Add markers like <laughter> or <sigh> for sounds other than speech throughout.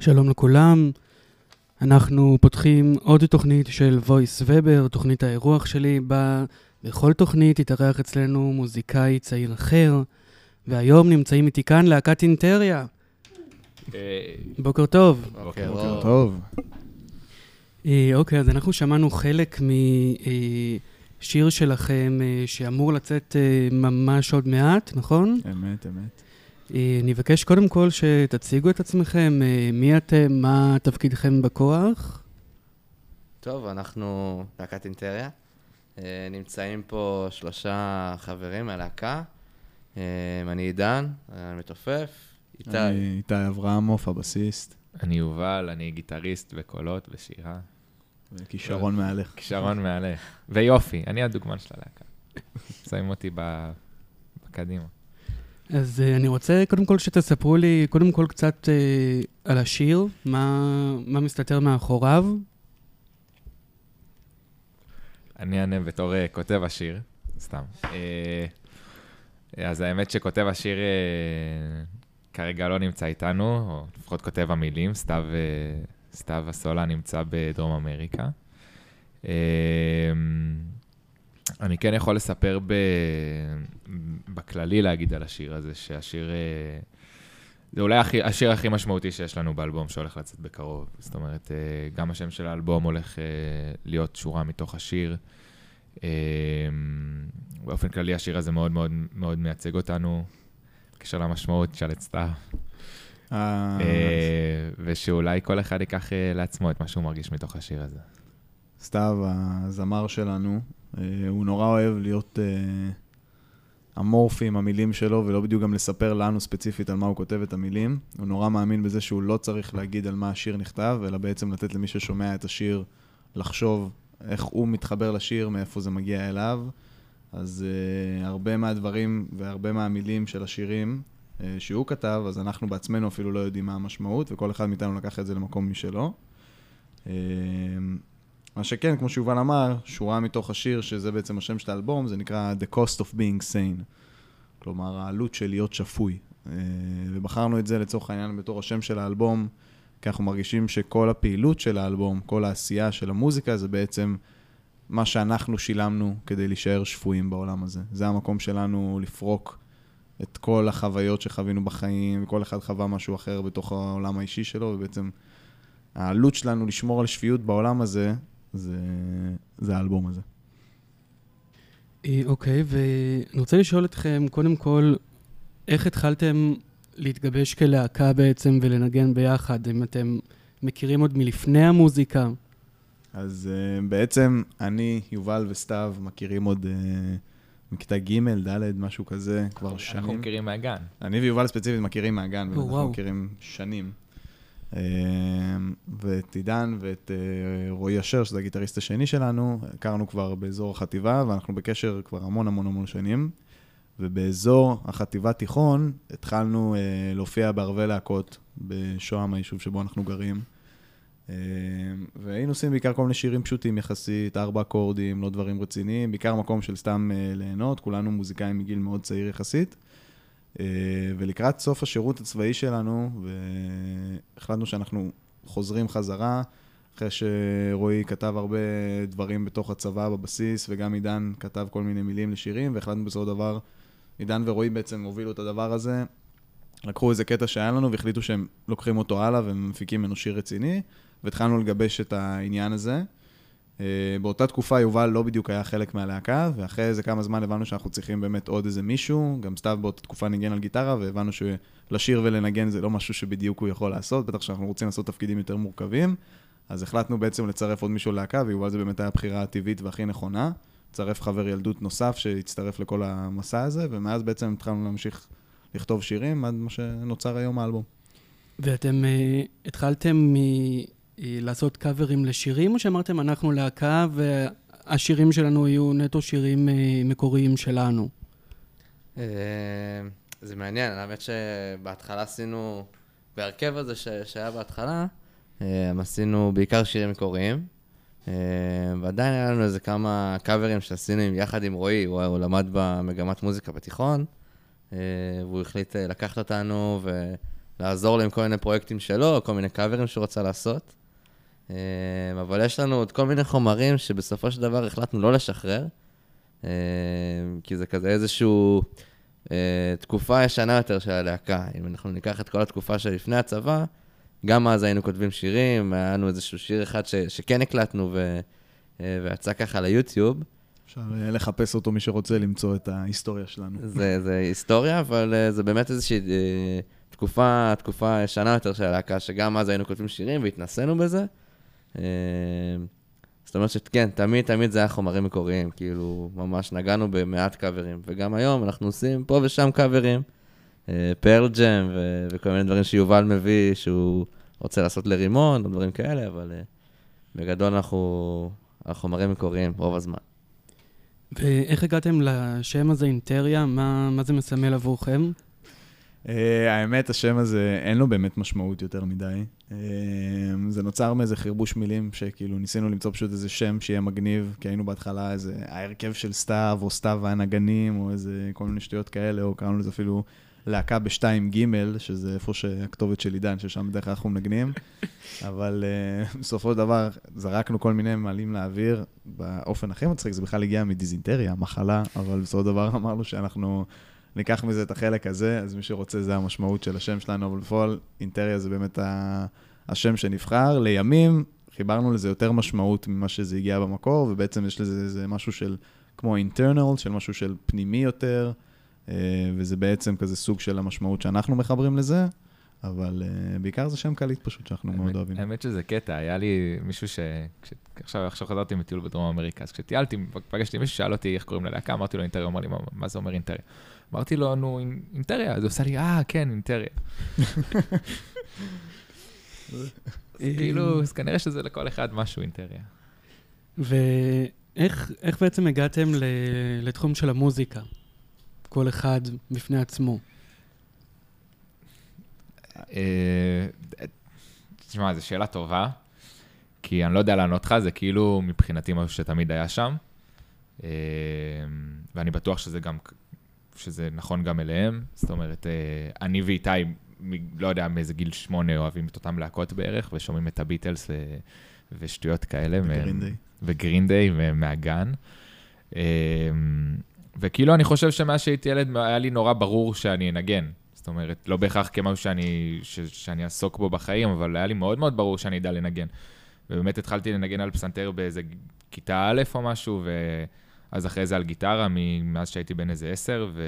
שלום לכולם, אנחנו פותחים עוד תוכנית של voice weber, תוכנית האירוח שלי, בה בכל תוכנית יתארח אצלנו מוזיקאי צעיר אחר, והיום נמצאים איתי כאן להקת אינטריה. בוקר טוב. בוקר בוקר טוב. אה, אוקיי, אז אנחנו שמענו חלק משיר שלכם אה, שאמור לצאת אה, ממש עוד מעט, נכון? אמת, אמת. אה, אני אבקש קודם כל שתציגו את עצמכם, אה, מי אתם, מה תפקידכם בכוח? טוב, אנחנו להקת אינטריה. אה, נמצאים פה שלושה חברים מהלהקה. אני עידן, המתופף, איתי. אני איתי אברמוב, הבסיסט, אני יובל, אני גיטריסט בקולות, בשירה. וכישרון מהלך. כישרון מעלה. ויופי, אני הדוגמן של הלהקה. <laughs> שמים אותי בקדימה. אז uh, אני רוצה קודם כל שתספרו לי, קודם כל קצת uh, על השיר, מה, מה מסתתר מאחוריו. אני אענה בתור אה, כותב השיר, סתם. אה, אז האמת שכותב השיר אה, כרגע לא נמצא איתנו, או לפחות כותב המילים, סתיו, אה, סתיו הסולה נמצא בדרום אמריקה. אה, אני כן יכול לספר ב... בכללי להגיד על השיר הזה, שהשיר... אה, זה אולי הכי, השיר הכי משמעותי שיש לנו באלבום שהולך לצאת בקרוב. זאת אומרת, אה, גם השם של האלבום הולך אה, להיות שורה מתוך השיר. באופן כללי, השיר הזה מאוד מאוד מאוד מייצג אותנו. בקשר למשמעות, תשאל את סתיו. ושאולי כל אחד ייקח לעצמו את מה שהוא מרגיש מתוך השיר הזה. סתיו, הזמר שלנו, אה, הוא נורא אוהב להיות אה, אמורפי עם המילים שלו, ולא בדיוק גם לספר לנו ספציפית על מה הוא כותב את המילים. הוא נורא מאמין בזה שהוא לא צריך להגיד על מה השיר נכתב, אלא בעצם לתת למי ששומע את השיר לחשוב איך הוא מתחבר לשיר, מאיפה זה מגיע אליו. אז uh, הרבה מהדברים והרבה מהמילים של השירים uh, שהוא כתב, אז אנחנו בעצמנו אפילו לא יודעים מה המשמעות, וכל אחד מאיתנו לקח את זה למקום משלו. Uh, מה שכן, כמו שיובל אמר, שורה מתוך השיר, שזה בעצם השם של האלבום, זה נקרא The Cost of Being Sane. כלומר, העלות של להיות שפוי. Uh, ובחרנו את זה לצורך העניין בתור השם של האלבום, כי אנחנו מרגישים שכל הפעילות של האלבום, כל העשייה של המוזיקה, זה בעצם מה שאנחנו שילמנו כדי להישאר שפויים בעולם הזה. זה המקום שלנו לפרוק את כל החוויות שחווינו בחיים, וכל אחד חווה משהו אחר בתוך העולם האישי שלו, ובעצם העלות שלנו לשמור על שפיות בעולם הזה, זה, זה האלבום הזה. אה, אוקיי, ואני רוצה לשאול אתכם, קודם כל, איך התחלתם להתגבש כלהקה בעצם ולנגן ביחד? אם אתם מכירים עוד מלפני המוזיקה? אז uh, בעצם אני, יובל וסתיו מכירים עוד uh, מכיתה ג', ד', משהו כזה, כבר שנים. אנחנו מכירים מהגן. אני ויובל ספציפית מכירים מהגן, ואנחנו וואו. מכירים שנים. אמ, ואת עידן ואת אה, רועי אשר, שזה הגיטריסט השני שלנו, הכרנו כבר באזור החטיבה, ואנחנו בקשר כבר המון המון המון שנים. ובאזור החטיבה תיכון התחלנו אה, להופיע בערבי להקות בשוהם, היישוב שבו אנחנו גרים. אה, והיינו עושים בעיקר כל מיני שירים פשוטים יחסית, ארבע אקורדים, לא דברים רציניים, בעיקר מקום של סתם אה, ליהנות, כולנו מוזיקאים מגיל מאוד צעיר יחסית. אה, ולקראת סוף השירות הצבאי שלנו, והחלטנו שאנחנו חוזרים חזרה, אחרי שרועי כתב הרבה דברים בתוך הצבא בבסיס, וגם עידן כתב כל מיני מילים לשירים, והחלטנו בסופו של דבר, עידן ורועי בעצם הובילו את הדבר הזה, לקחו איזה קטע שהיה לנו והחליטו שהם לוקחים אותו הלאה ומפיקים ממנו שיר רציני, והתחלנו לגבש את העניין הזה. Uh, באותה תקופה יובל לא בדיוק היה חלק מהלהקה, ואחרי איזה כמה זמן הבנו שאנחנו צריכים באמת עוד איזה מישהו, גם סתיו באותה תקופה ניגן על גיטרה, והבנו שלשיר ולנגן זה לא משהו שבדיוק הוא יכול לעשות, בטח שאנחנו רוצים לעשות תפקידים יותר מורכבים, אז החלטנו בעצם לצרף עוד מישהו ללהקה, ויובל זה באמת היה הבחירה הטבעית והכי נכונה. לצרף חבר ילדות נוסף שהצטרף לכל המסע הזה, ומאז בעצם התחלנו להמשיך לכתוב שירים, עד מה שנוצר היום האלבום. ואתם uh, התחלתם מ... אה, לעשות קאברים לשירים, או שאמרתם אנחנו להקה והשירים שלנו יהיו נטו שירים uh, מקוריים שלנו? אה, זה מעניין, האמת שבהתחלה עשינו, בהרכב הזה ש- שהיה בהתחלה, אה, עשינו בעיקר שירים מקוריים, אה, ועדיין היה לנו איזה כמה קאברים שעשינו יחד עם רועי, הוא, הוא למד במגמת מוזיקה בתיכון, אה, והוא החליט אה, לקחת אותנו ולעזור לו עם כל מיני פרויקטים שלו, כל מיני קאברים שהוא רצה לעשות. אה, אבל יש לנו עוד כל מיני חומרים שבסופו של דבר החלטנו לא לשחרר, אה, כי זה כזה איזשהו... אה, תקופה ישנה יותר של הלהקה. אם אנחנו ניקח את כל התקופה שלפני הצבא, גם אז היינו כותבים שירים, היה לנו איזשהו שיר אחד ש, שכן הקלטנו ו, אה, ויצא ככה ליוטיוב. אפשר אה, לחפש אותו, מי שרוצה למצוא את ההיסטוריה שלנו. <laughs> זה, זה היסטוריה, אבל זה באמת איזושהי תקופה, תקופה ישנה יותר של הלהקה, שגם אז היינו כותבים שירים והתנסינו בזה. אה, זאת אומרת שכן, תמיד תמיד זה היה חומרים מקוריים, כאילו, ממש נגענו במעט קאברים, וגם היום אנחנו עושים פה ושם קאברים, אה, פרל ג'ם ו- וכל מיני דברים שיובל מביא, שהוא רוצה לעשות לרימון, או דברים כאלה, אבל אה, בגדול אנחנו, החומרים מקוריים רוב הזמן. ואיך הגעתם לשם הזה, אינטריה? מה, מה זה מסמל עבורכם? Uh, האמת, השם הזה, אין לו באמת משמעות יותר מדי. Uh, זה נוצר מאיזה חרבוש מילים, שכאילו ניסינו למצוא פשוט איזה שם שיהיה מגניב, כי היינו בהתחלה איזה ההרכב של סתיו, או סתיו והנגנים, או איזה כל מיני שטויות כאלה, או קראנו לזה אפילו להקה בשתיים גימל, שזה איפה שהכתובת של עידן, ששם בדרך כלל אנחנו מנגנים. <laughs> אבל uh, בסופו של דבר זרקנו כל מיני מעלים לאוויר. באופן הכי מצחיק, זה בכלל הגיע מדיזינטריה, מחלה, אבל בסופו של דבר אמרנו שאנחנו... ניקח מזה את החלק הזה, אז מי שרוצה, זה המשמעות של השם שלנו, אבל בפועל אינטריה זה באמת ה... השם שנבחר. לימים חיברנו לזה יותר משמעות ממה שזה הגיע במקור, ובעצם יש לזה איזה משהו של, כמו אינטרנל, של משהו של פנימי יותר, אה, וזה בעצם כזה סוג של המשמעות שאנחנו מחברים לזה, אבל אה, בעיקר זה שם קליט פשוט שאנחנו מאוד האמת- אוהבים. האמת שזה קטע, היה לי מישהו ש... כש- עכשיו עכשיו חזרתי מטיול בדרום אמריקה, אז כשטיילתי, פגשתי מישהו ששאל אותי איך קוראים ללהקה, אמרתי לו אינטריה, הוא אמר לי, "מה- מה זה אומר אינטריה? אמרתי לו, נו, אינ- אינטריה, אז הוא עושה לי, אה, כן, אינטריה. אז כאילו, אז כנראה שזה לכל אחד משהו אינטריה. ואיך איך בעצם הגעתם לתחום של המוזיקה? כל אחד בפני עצמו. אה, תשמע, זו שאלה טובה, כי אני לא יודע לענות לך, זה כאילו מבחינתי משהו שתמיד היה שם, אה, ואני בטוח שזה גם, שזה נכון גם אליהם. זאת אומרת, אה, אני ואיתי, לא יודע מאיזה גיל שמונה, אוהבים את אותם להקות בערך, ושומעים את הביטלס ו- ושטויות כאלה. וגרין דיי. וגרין דיי מהגן. אה, וכאילו, אני חושב שמאז שהייתי ילד, היה לי נורא ברור שאני אנגן. זאת אומרת, לא בהכרח כמשהו שאני, ש, שאני אעסוק בו בחיים, אבל היה לי מאוד מאוד ברור שאני אדע לנגן. ובאמת התחלתי לנגן על פסנתר באיזה כיתה א' או משהו, ואז אחרי זה על גיטרה, מאז שהייתי בן איזה עשר, ו...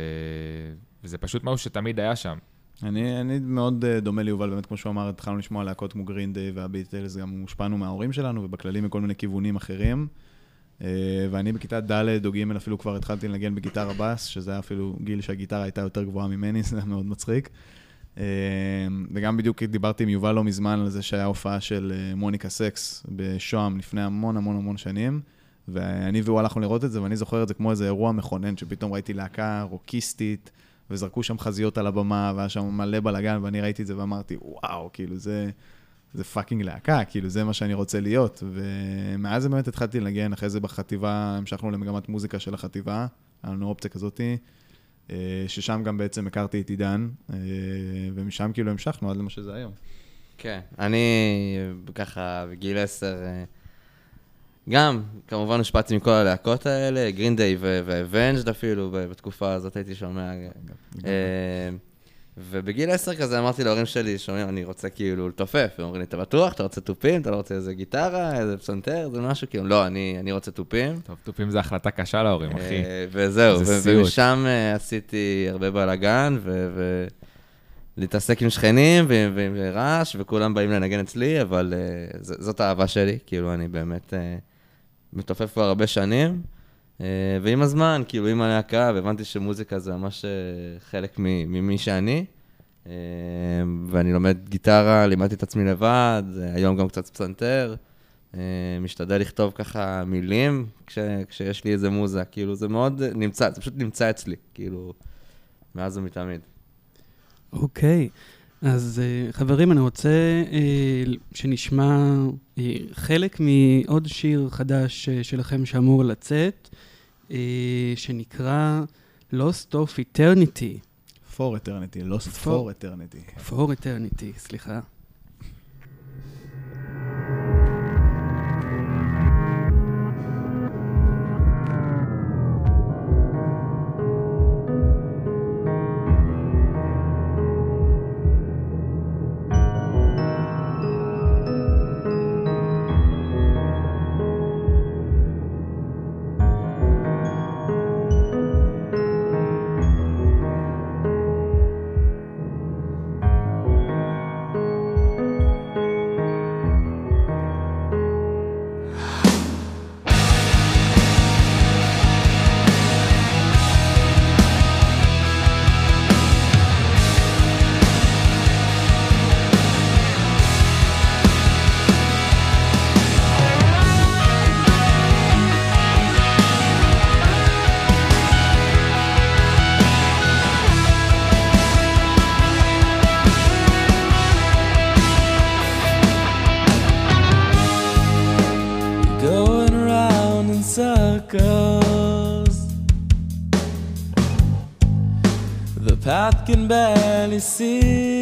וזה פשוט משהו שתמיד היה שם. אני, אני מאוד אה, דומה ליובל, באמת, כמו שהוא אמר, התחלנו לשמוע להקות כמו גרין דיי והביטלס, גם הושפענו מההורים שלנו, ובכללי מכל מיני כיוונים אחרים. אה, ואני בכיתה ד' או ג' אפילו כבר התחלתי לנגן בגיטרה בס, שזה היה אפילו גיל שהגיטרה הייתה יותר גבוהה ממני, <laughs> זה היה מאוד מצחיק. אה, וגם בדיוק דיברתי עם יובל לא מזמן על זה שהיה הופעה של מוניקה סקס בשוהם לפני המון המון המון שנים. ואני והוא הלכנו לראות את זה, ואני זוכר את זה כמו איזה אירוע מכונן, שפתאום ראיתי להקה רוקיסטית, וזרקו שם חזיות על הבמה, והיה שם מלא בלאגן, ואני ראיתי את זה ואמרתי, וואו, כאילו זה, זה fucking להקה, כאילו זה מה שאני רוצה להיות. ומאז באמת התחלתי לנגן, אחרי זה בחטיבה, המשכנו למגמת מוזיקה של החטיבה, היה לנו אופציה כזאתי, אה, ששם גם בעצם הכרתי את עידן, אה, ומשם כאילו המשכנו עד למה שזה היום. כן, אני ככה בגיל עשר, אה, גם, כמובן הושפעתי מכל הלהקות האלה, גרין דיי ואבנג'ד אפילו, בתקופה הזאת הייתי שומע. אה, ובגיל עשר כזה אמרתי להורים שלי, שומעים, אני רוצה כאילו לתופף, הם אומרים לי, אתה בטוח? אתה רוצה תופים? אתה לא רוצה איזה גיטרה, איזה פסנתר, זה משהו? כאילו, לא, אני אני רוצה תופים. טוב, תופים זה החלטה קשה להורים, אחי. אה, וזהו, זה ו- סיוט. ומשם אה, עשיתי הרבה בלאגן, ו... להתעסק עם שכנים ועם, ועם רעש, וכולם באים לנגן אצלי, אבל uh, זאת האהבה שלי, כאילו, אני באמת uh, מתופף כבר הרבה שנים, אה, ועם הזמן, כאילו, עם הלהקה, והבנתי שמוזיקה זה ממש אה, חלק ממי שאני. אה, ואני לומד גיטרה, לימדתי את עצמי לבד, היום גם קצת פסנתר. משתדל לכתוב ככה מילים כש, כשיש לי איזה מוזה, כאילו זה מאוד נמצא, זה פשוט נמצא אצלי, כאילו, מאז ומתמיד. אוקיי, אז אה, חברים, אני רוצה אה, שנשמע אה, חלק מעוד שיר חדש שלכם שאמור לצאת, שנקרא Lost of Eternity. For eternity, lost For- for eternity. For Eternity, סליחה. Can barely see.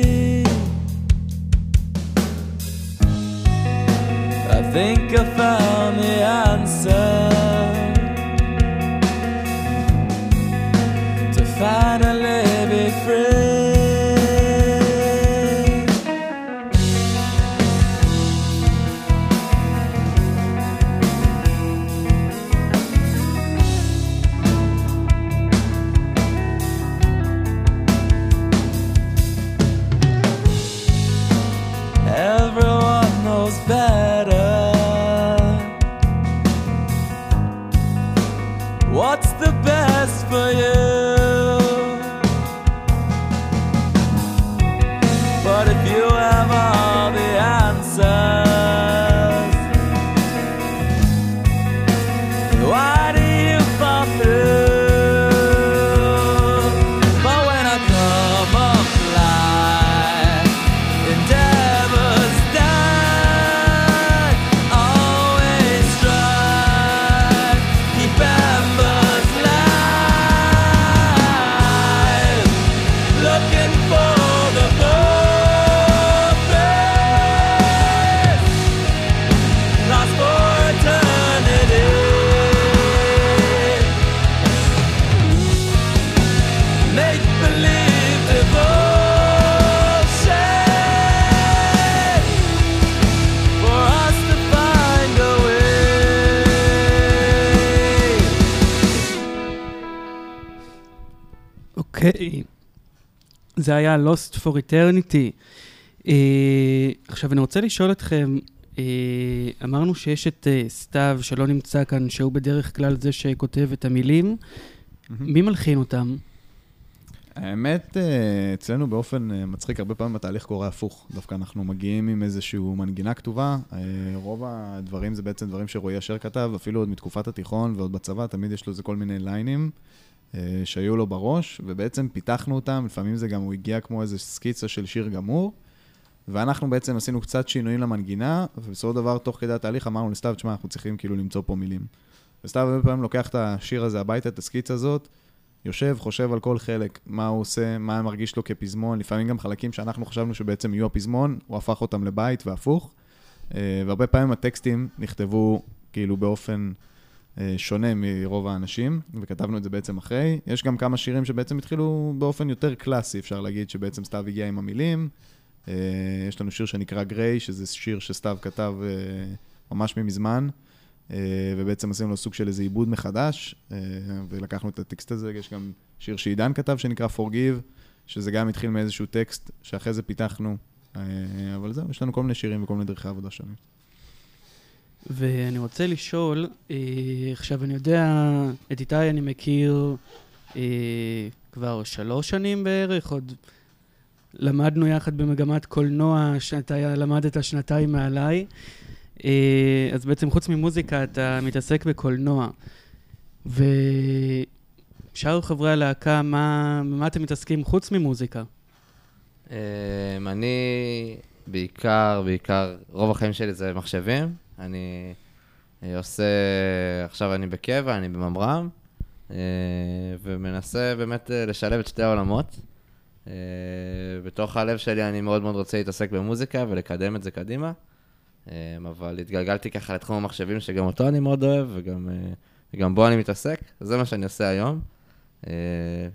אוקיי. זה היה Lost for Eternity. אה, עכשיו, אני רוצה לשאול אתכם, אה, אמרנו שיש את אה, סתיו שלא נמצא כאן, שהוא בדרך כלל זה שכותב את המילים. מי מלחין אותם? האמת, אצלנו באופן מצחיק, הרבה פעמים התהליך קורה הפוך. דווקא אנחנו מגיעים עם איזושהי מנגינה כתובה. רוב הדברים זה בעצם דברים שרועי אשר כתב, אפילו עוד מתקופת התיכון ועוד בצבא, תמיד יש לו איזה כל מיני ליינים שהיו לו בראש, ובעצם פיתחנו אותם, לפעמים זה גם, הוא הגיע כמו איזו סקיצה של שיר גמור, ואנחנו בעצם עשינו קצת שינויים למנגינה, ובסופו דבר, תוך כדי התהליך אמרנו לסתיו, תשמע, אנחנו צריכים כאילו למצוא פה מילים. וסתיו הרבה פעמים לוקח את השיר הזה הביתה, את הסקיצה הזאת, יושב, חושב על כל חלק, מה הוא עושה, מה מרגיש לו כפזמון, לפעמים גם חלקים שאנחנו חשבנו שבעצם יהיו הפזמון, הוא הפך אותם לבית והפוך. אה, והרבה פעמים הטקסטים נכתבו כאילו באופן אה, שונה מרוב האנשים, וכתבנו את זה בעצם אחרי. יש גם כמה שירים שבעצם התחילו באופן יותר קלאסי, אפשר להגיד שבעצם סתיו הגיע עם המילים. אה, יש לנו שיר שנקרא גריי, שזה שיר שסתיו כתב אה, ממש ממזמן. אה, ובעצם עשינו לו סוג של איזה עיבוד מחדש, אה, ולקחנו את הטקסט הזה, יש גם שיר שעידן כתב שנקרא Forgive, שזה גם התחיל מאיזשהו טקסט שאחרי זה פיתחנו, אה, אבל זהו, יש לנו כל מיני שירים וכל מיני דרכי עבודה שונים. ואני רוצה לשאול, אה, עכשיו אני יודע, את איתי אני מכיר אה, כבר שלוש שנים בערך, עוד למדנו יחד במגמת קולנוע, שאתה למדת שנתיים מעליי. אה, אז בעצם חוץ ממוזיקה אתה מתעסק בקולנוע. ושאר חברי הלהקה, מה, במה אתם מתעסקים חוץ ממוזיקה? אני בעיקר, בעיקר, רוב החיים שלי זה מחשבים. אני אה, עושה, עכשיו אני בקבע, אני בממר"ם, אה, ומנסה באמת אה, לשלב את שתי העולמות. בתוך הלב שלי אני מאוד מאוד רוצה להתעסק במוזיקה ולקדם את זה קדימה, אבל התגלגלתי ככה לתחום המחשבים, שגם אותו אני מאוד אוהב, וגם, וגם בו אני מתעסק. זה מה שאני עושה היום, אה,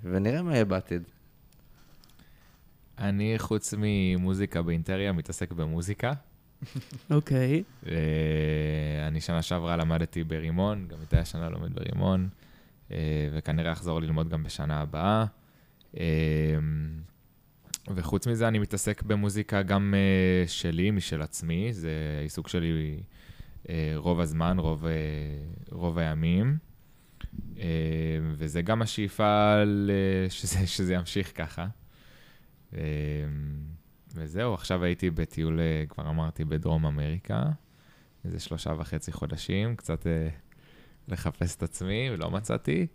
ונראה מה יהיה בעתיד. אני, חוץ ממוזיקה באינטריה, מתעסק במוזיקה. אוקיי. אה, אני שנה שעברה למדתי ברימון, גם איתי השנה לומד ברימון, אה, וכנראה אחזור ללמוד גם בשנה הבאה. אה, וחוץ מזה, אני מתעסק במוזיקה גם שלי, משל עצמי, זה העיסוק שלי רוב הזמן, רוב, רוב הימים. וזה גם השאיפה <laughs> שזה, שזה ימשיך ככה. אה, וזהו, עכשיו הייתי בטיול, אה, כבר אמרתי, בדרום אמריקה, איזה שלושה וחצי חודשים, קצת אה, לחפש את עצמי, ולא מצאתי,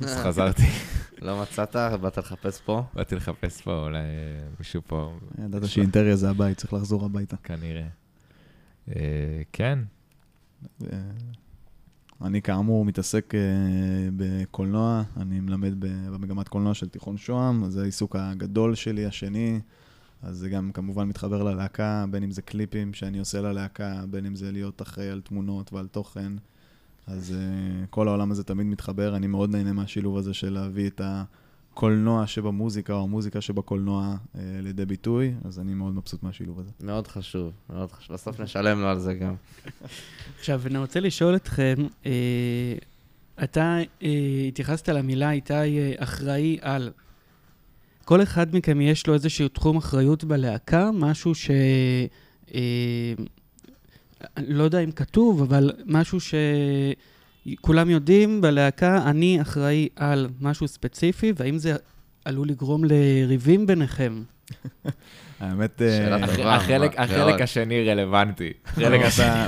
אז חזרתי, <laughs> לא מצאת? באת לחפש פה? באתי לחפש פה, אולי אה, מישהו פה, ידעת שאינטריה זה הבית, צריך לחזור הביתה. כנראה. אה, כן, אה, אני כאמור מתעסק אה, בקולנוע, אני מלמד ב- במגמת קולנוע של תיכון שוהם, זה העיסוק הגדול שלי, השני. אז זה גם כמובן מתחבר ללהקה, בין אם זה קליפים שאני עושה ללהקה, בין אם זה להיות אחראי על תמונות ועל תוכן. אז uh, כל העולם הזה תמיד מתחבר, אני מאוד נהנה מהשילוב הזה של להביא את הקולנוע שבמוזיקה או המוזיקה שבקולנוע uh, לידי ביטוי, אז אני מאוד מבסוט מהשילוב הזה. מאוד חשוב, מאוד חשוב. בסוף נשלם לו על זה גם. עכשיו, אני רוצה לשאול אתכם, אה, אתה אה, התייחסת למילה איתי אה, אחראי על. כל אחד מכם יש לו איזשהו תחום אחריות בלהקה, משהו ש... אה, לא יודע אם כתוב, אבל משהו שכולם יודעים בלהקה, אני אחראי על משהו ספציפי, והאם זה עלול לגרום לריבים ביניכם? <laughs> האמת, אה. החלק, השני רלוונטי. <laughs>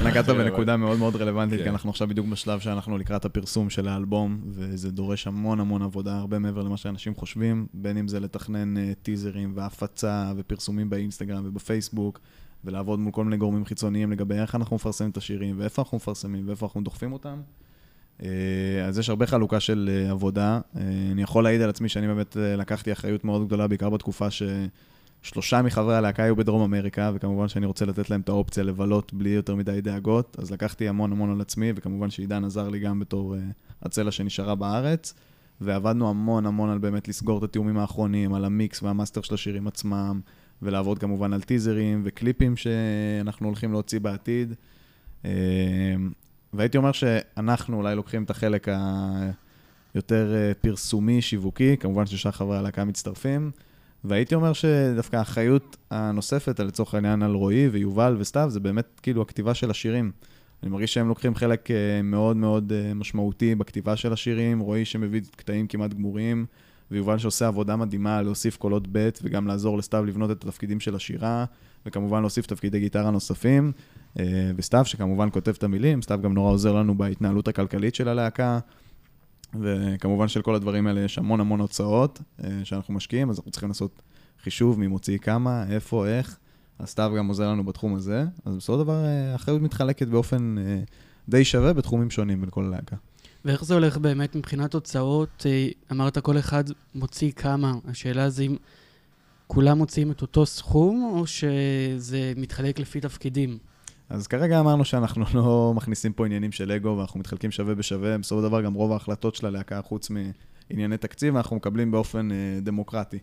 נגעת-. בנקודה מאוד מאוד רלוונטית, כי כן. אנחנו עכשיו בדיוק בשלב שאנחנו לקראת הפרסום של האלבום, וזה דורש המון המון עבודה, הרבה מעבר למה שאנשים חושבים, בין אם זה לתכנן אה, טיזרים והפצה ופרסומים באינסטגרם ובפייסבוק, ולעבוד מול כל מיני גורמים חיצוניים לגבי איך אנחנו מפרסמים את השירים, ואיפה אנחנו מפרסמים, ואיפה אנחנו דוחפים אותם. אה, אז יש הרבה חלוקה של עבודה. אני יכול להעיד על עצמי שאני באמת לקחתי אחריות מאוד גדולה, בעיקר בתקופה ש... שלושה מחברי הלהקה היו בדרום אמריקה, וכמובן שאני רוצה לתת להם את האופציה לבלות בלי יותר מדי דאגות, אז לקחתי המון המון על עצמי, וכמובן שעידן עזר לי גם בתור uh, הצלע שנשארה בארץ, ועבדנו המון המון על באמת לסגור את התיאומים האחרונים, על המיקס והמאסטר של השירים עצמם, ולעבוד כמובן על טיזרים וקליפים שאנחנו הולכים להוציא בעתיד. אה, והייתי אומר שאנחנו אולי לוקחים את החלק היותר אה, פרסומי, שיווקי, כמובן ששאר חברי הלהקה מצטרפים. והייתי אומר שדווקא האחריות הנוספת, לצורך העניין על רועי ויובל וסתיו, זה באמת כאילו הכתיבה של השירים. אני מרגיש שהם לוקחים חלק אה, מאוד מאוד אה, משמעותי בכתיבה של השירים, רועי שמביא קטעים כמעט גמורים, ויובל שעושה עבודה מדהימה להוסיף קולות ב' וגם לעזור לסתיו לבנות את התפקידים של השירה, וכמובן להוסיף תפקידי גיטרה נוספים. אה, וסתיו, שכמובן כותב את המילים, סתיו גם נורא עוזר לנו בהתנהלות הכלכלית של הלהקה. וכמובן של כל הדברים האלה יש המון המון הוצאות אה, שאנחנו משקיעים, אז אנחנו צריכים לעשות חישוב מי מוציא כמה, איפה, איך. אז סתיו גם עוזר לנו בתחום הזה. אז בסופו של דבר אה, האחריות מתחלקת באופן אה, די שווה בתחומים שונים בין כל הלהקה. ואיך זה הולך באמת מבחינת הוצאות? אמרת כל אחד מוציא כמה. השאלה זה אם כולם מוציאים את אותו סכום, או שזה מתחלק לפי תפקידים? אז כרגע אמרנו שאנחנו <laughs> לא מכניסים פה עניינים של אגו, ואנחנו מתחלקים שווה בשווה. בסופו של דבר גם רוב ההחלטות של הלהקה, חוץ מענייני תקציב, אנחנו מקבלים באופן אה, דמוקרטי.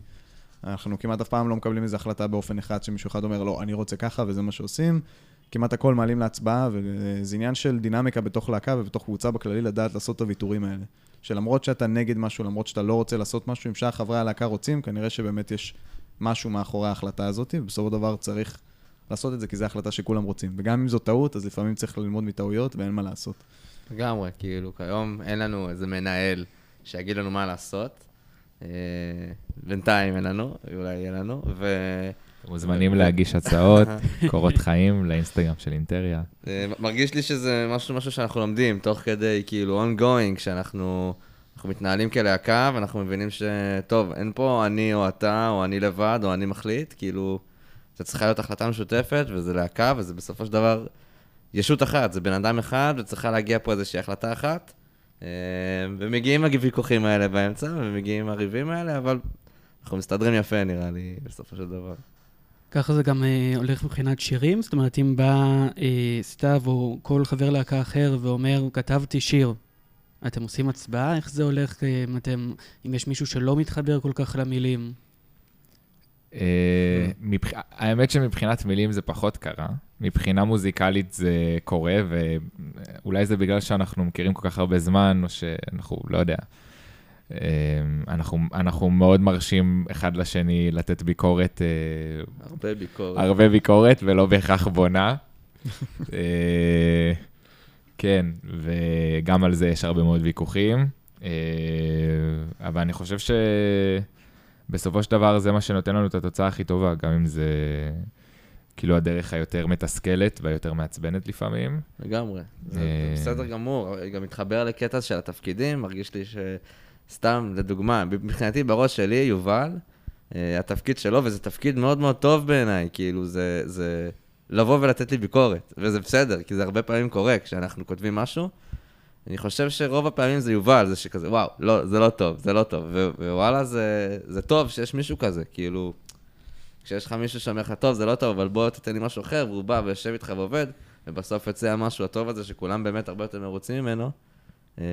אנחנו כמעט אף פעם לא מקבלים איזו החלטה באופן אחד, שמישהו אחד אומר, לא, אני רוצה ככה, וזה מה שעושים. כמעט הכל מעלים להצבעה, וזה עניין של דינמיקה בתוך להקה ובתוך קבוצה בכללי, לדעת לעשות את הוויתורים האלה. שלמרות שאתה נגד משהו, למרות שאתה לא רוצה לעשות משהו, אם שאר חברי הלהקה רוצים, כנראה שבאמת יש משהו מאחורי ההחלטה הזאת, ובסופו של דבר צריך לעשות את זה, כי זו החלטה שכולם רוצים. וגם אם זו טעות, אז לפעמים צריך ללמוד מטעויות ואין מה לעשות. לגמרי, כאילו, כיום אין לנו איזה מנהל שיגיד לנו מה לעשות. אה, בינתיים אין לנו, אולי יהיה לנו, ו... מוזמנים להגיש הצעות, <laughs> קורות חיים לאינסטגרם של אינטריה. אה, מרגיש לי שזה משהו, משהו שאנחנו לומדים, תוך כדי, כאילו, ongoing, שאנחנו אנחנו מתנהלים כלהקה, ואנחנו מבינים שטוב, אין פה אני או אתה, או אני לבד, או אני מחליט, כאילו, זה צריכה להיות החלטה משותפת, וזה להקה, וזה בסופו של דבר ישות אחת, זה בן אדם אחד, וצריכה להגיע פה איזושהי החלטה אחת. אה, ומגיעים הוויכוחים האלה באמצע, ומגיעים הריבים האלה, אבל אנחנו מסתדרים יפה, נראה לי, בסופו של דבר. ככה זה גם אה, הולך מבחינת שירים? זאת אומרת, אם בא אה, סתיו או כל חבר להקה אחר ואומר, כתבתי שיר, אתם עושים הצבעה? איך זה הולך? אה, אם אתם, אם יש מישהו שלא מתחבר כל כך למילים? אה, האמת שמבחינת מילים זה פחות קרה. מבחינה מוזיקלית זה קורה, ואולי זה בגלל שאנחנו מכירים כל כך הרבה זמן, או שאנחנו, לא יודע. אה, אנחנו, אנחנו מאוד מרשים אחד לשני לתת ביקורת, אה, הרבה ביקורת. הרבה ביקורת ולא בהכרח בונה. <laughs> כן, וגם על זה יש הרבה מאוד ויכוחים. אבל אני חושב שבסופו של דבר זה מה שנותן לנו את התוצאה הכי טובה, גם אם זה כאילו הדרך היותר מתסכלת והיותר מעצבנת לפעמים. לגמרי. זה אה, בסדר גמור. גם מתחבר לקטע של התפקידים, מרגיש לי שסתם, לדוגמה, מבחינתי בראש שלי, יובל, אה, התפקיד שלו, וזה תפקיד מאוד מאוד טוב בעיניי, כאילו, זה, זה לבוא ולתת לי ביקורת, וזה בסדר, כי זה הרבה פעמים קורה כשאנחנו כותבים משהו. אני חושב שרוב הפעמים זה יובל, זה שכזה, וואו, לא, זה לא טוב, זה לא טוב. ו- ווואלה, זה, זה טוב שיש מישהו כזה, כאילו, כשיש לך מישהו שאומר לך, טוב, זה לא טוב, אבל בוא תתן לי משהו אחר, והוא בא ויושב איתך ועובד, ובסוף יוצא המשהו הטוב הזה, שכולם באמת הרבה יותר מרוצים ממנו, אה,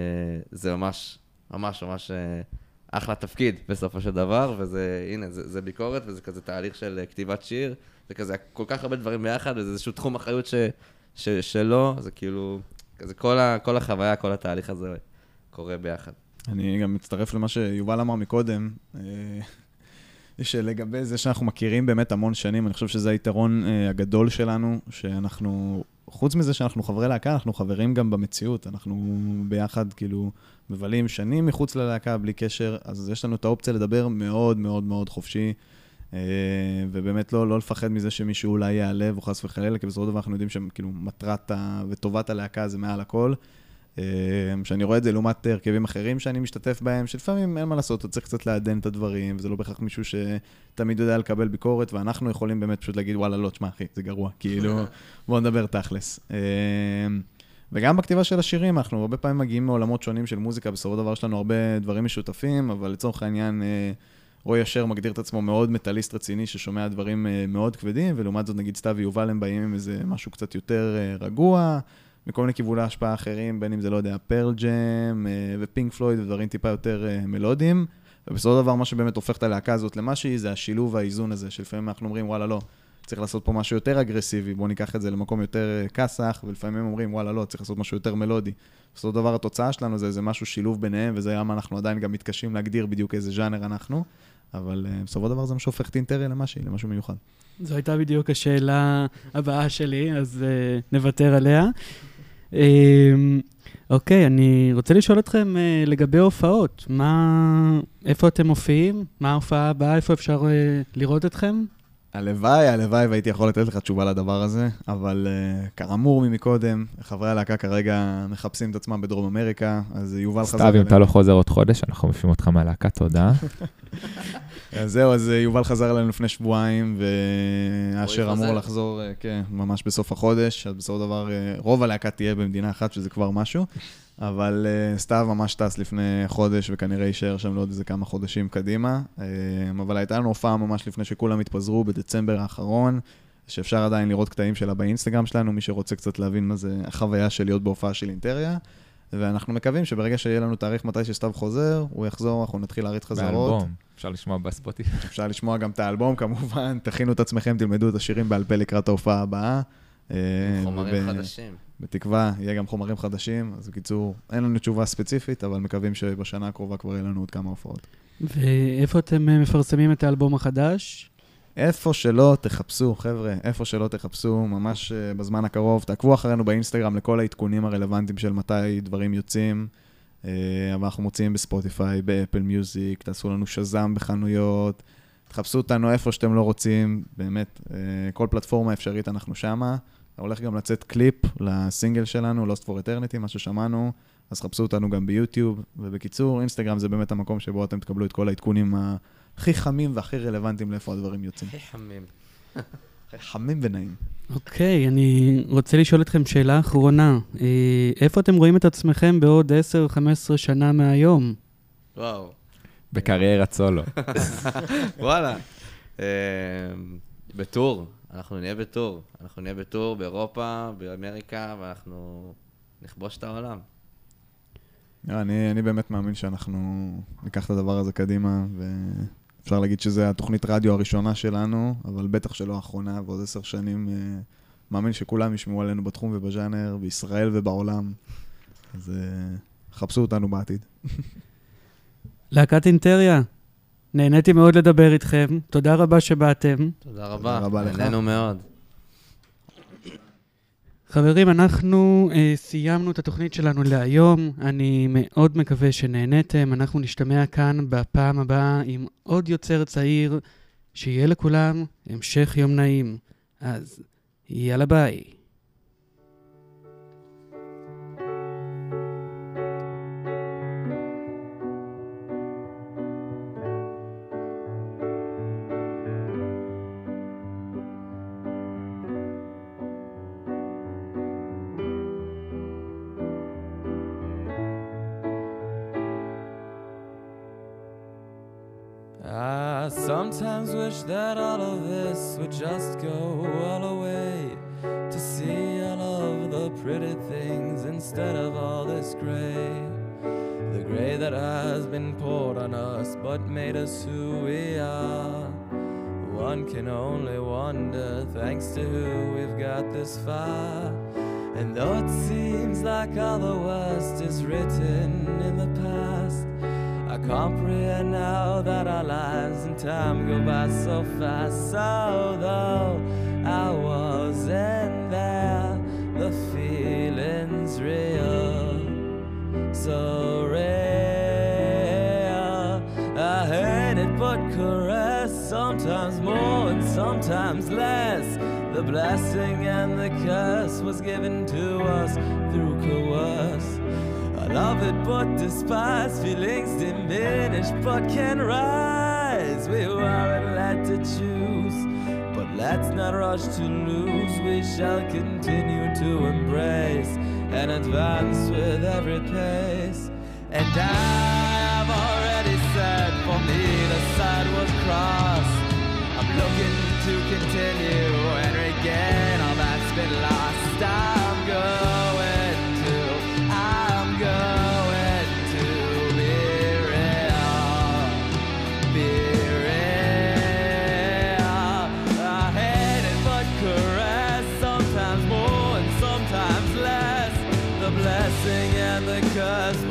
זה ממש, ממש ממש אה, אחלה תפקיד בסופו של דבר, וזה, הנה, זה, זה ביקורת, וזה כזה תהליך של אה, כתיבת שיר, זה כזה כל כך הרבה דברים ביחד, וזה איזשהו תחום אחריות ש, ש, שלו, זה כאילו, כזה כל, ה, כל החוויה, כל התהליך הזה קורה ביחד. אני גם מצטרף למה שיובל אמר מקודם, אה, שלגבי זה שאנחנו מכירים באמת המון שנים, אני חושב שזה היתרון אה, הגדול שלנו, שאנחנו, חוץ מזה שאנחנו חברי להקה, אנחנו חברים גם במציאות, אנחנו ביחד כאילו מבלים שנים מחוץ ללהקה בלי קשר, אז יש לנו את האופציה לדבר מאוד מאוד מאוד חופשי. אה, ובאמת לא, לא לפחד מזה שמישהו אולי ייעלב או חס וחלילה, כי בסופו של דבר אנחנו יודעים שכאילו מטרת ה... וטובת הלהקה זה מעל הכל. אה, שאני רואה את זה לעומת הרכבים אחרים שאני משתתף בהם, שלפעמים אין מה לעשות, אתה צריך קצת לעדן את הדברים, וזה לא בהכרח מישהו שתמיד יודע לקבל ביקורת, ואנחנו יכולים באמת פשוט להגיד, וואלה, לא, תשמע, אחי, זה גרוע, <laughs> כאילו, בוא נדבר תכלס. אה, וגם בכתיבה של השירים, אנחנו הרבה פעמים מגיעים מעולמות שונים של מוזיקה, בסופו של דבר יש לנו הרבה דברים משותפים, אבל לצורך העניין, רועי אשר מגדיר את עצמו מאוד מטאליסט רציני, ששומע דברים אה, מאוד כבדים, ולעומת זאת, נגיד, סתיו ויובל הם באים עם איזה משהו קצת יותר אה, רגוע. מכל מיני כיווני השפעה אחרים, בין אם זה, לא יודע, פרל ג'ם ופינק פלויד ודברים טיפה יותר אה, מלודיים. ובסופו של דבר, מה שבאמת הופך את הלהקה הזאת למה שהיא, זה השילוב והאיזון הזה, שלפעמים אנחנו אומרים, וואלה, לא, צריך לעשות פה משהו יותר אגרסיבי, בואו ניקח את זה למקום יותר כסח, ולפעמים אומרים, וואלה, לא, צריך לעשות משהו יותר מלודי. בסופו של דבר, התוצאה שלנו זה, זה משהו שילוב ביניהם, וזה למה אנחנו עדיין גם מתקשים להגדיר בדיוק איזה ז'אנר אנחנו, אבל אה, בסופו של דבר זה מה שהופך את אינטריה למה שהיא, למשהו מיוחד. זו הייתה בדיוק השאלה הבאה שלי, אז uh, נוותר עליה. Um, אוקיי, אני רוצה לשאול אתכם uh, לגבי הופעות. מה... איפה אתם מופיעים? מה ההופעה הבאה? איפה אפשר uh, לראות אתכם? הלוואי, הלוואי והייתי יכול לתת לך תשובה לדבר הזה, אבל uh, כאמור ממקודם, חברי הלהקה כרגע מחפשים את עצמם בדרום אמריקה, אז יובל חזר סתיו, אם אתה לא חוזר עוד חודש, אנחנו מפיעים אותך מהלהקה, תודה. <laughs> אז זהו, אז אה, יובל חזר אלינו לפני שבועיים, ואשר אמור? לחזור, אה, כן, ממש בסוף החודש, אז בסופו של דבר, אה, רוב הלהקה תהיה במדינה אחת, שזה כבר משהו, אבל סתיו ממש טס לפני חודש, וכנראה יישאר שם לעוד איזה כמה חודשים קדימה. אבל הייתה לנו הופעה ממש לפני שכולם התפזרו, בדצמבר האחרון, שאפשר עדיין לראות קטעים שלה באינסטגרם שלנו, מי שרוצה קצת להבין מה זה החוויה של להיות בהופעה של אינטריה. ואנחנו מקווים שברגע שיהיה לנו תאריך מתי שסתיו חוזר, הוא יחזור, אנחנו נתחיל להריץ חזרות. באלבום, אפשר לשמוע בספוטיפיי. <laughs> אפשר לשמוע גם את האלבום כמובן, תכינו את עצמכם, תלמדו את השירים בעל פה לקראת ההופעה הבאה. אה, חומרים וב- חדשים. בתקווה יהיה גם חומרים חדשים, אז בקיצור, אין לנו תשובה ספציפית, אבל מקווים שבשנה הקרובה כבר יהיה לנו עוד כמה הופעות. ואיפה אתם אה, מפרסמים את האלבום החדש? איפה שלא תחפשו, חבר'ה, איפה שלא תחפשו, ממש אה, בזמן הקרוב, תעקבו אחרינו באינסטגרם לכל העדכונים הרלוונטיים של מתי דברים יוצאים. אה, אבל אנחנו מוציאים בספוטיפיי, באפל מיוזיק, תעשו לנו שזם בחנויות, תחפשו אותנו איפה שאתם לא רוצים, באמת, אה, כל פלטפורמה אפשרית אנחנו שמה. הולך גם לצאת קליפ לסינגל שלנו, Lost for Eternity, מה ששמענו, אז חפשו אותנו גם ביוטיוב. ובקיצור, אינסטגרם זה באמת המקום שבו אתם תקבלו את כל העדכונים הכי חמים והכי רלוונטיים לאיפה הדברים יוצאים. הכי חמים. חמים ונעים. אוקיי, אני רוצה לשאול אתכם שאלה אחרונה. אה, איפה אתם רואים את עצמכם בעוד 10-15 שנה מהיום? וואו. בקריירת סולו. <laughs> וואלה. אה, בטור, אנחנו נהיה בטור. אנחנו נהיה בטור באירופה, באמריקה, ואנחנו נכבוש את העולם. אני, אני באמת מאמין שאנחנו ניקח את הדבר הזה קדימה, ואפשר להגיד שזו התוכנית רדיו הראשונה שלנו, אבל בטח שלא האחרונה, ועוד עשר שנים אה, מאמין שכולם ישמעו עלינו בתחום ובז'אנר, בישראל ובעולם. אז אה, חפשו אותנו בעתיד. להקת אינטריה, נהניתי מאוד לדבר איתכם, תודה רבה שבאתם. תודה רבה. רבה לך. נהנינו מאוד. חברים, אנחנו אה, סיימנו את התוכנית שלנו להיום. אני מאוד מקווה שנהניתם. אנחנו נשתמע כאן בפעם הבאה עם עוד יוצר צעיר. שיהיה לכולם המשך יום נעים. אז יאללה ביי. To we've got this far. Blessing and the curse was given to us through coerce. I love it but despise, feelings diminish but can rise. We weren't led to choose, but let's not rush to lose. We shall continue to embrace and advance with every pace. And I have already said, for me the side was crossed. I'm looking to continue sometimes more and sometimes less. The blessing and the curse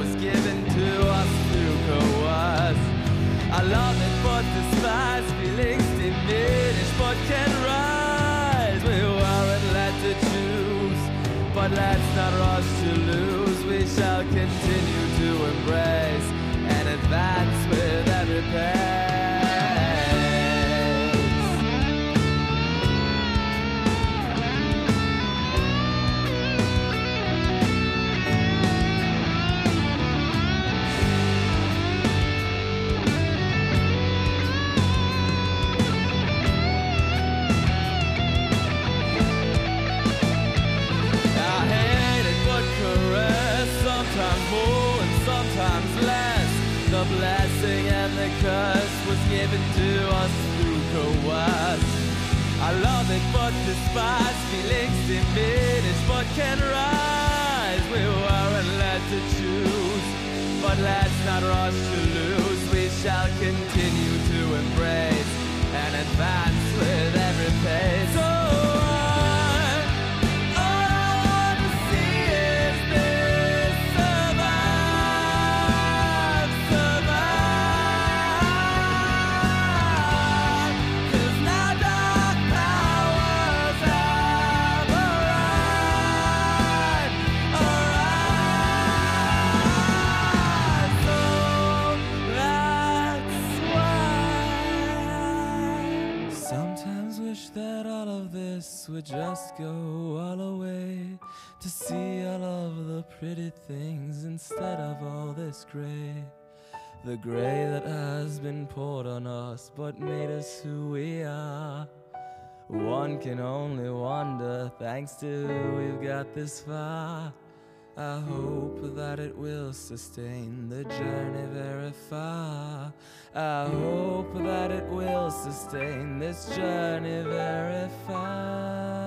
bread. Despise, feelings diminish but can rise. We weren't led to choose, but let's not rush to lose. We shall continue to embrace and advance with every pace. Just go all away to see all of the pretty things instead of all this gray. The gray that has been poured on us but made us who we are. One can only wonder, thanks to we've got this far. I hope that it will sustain the journey very far. I hope sustain this journey very far.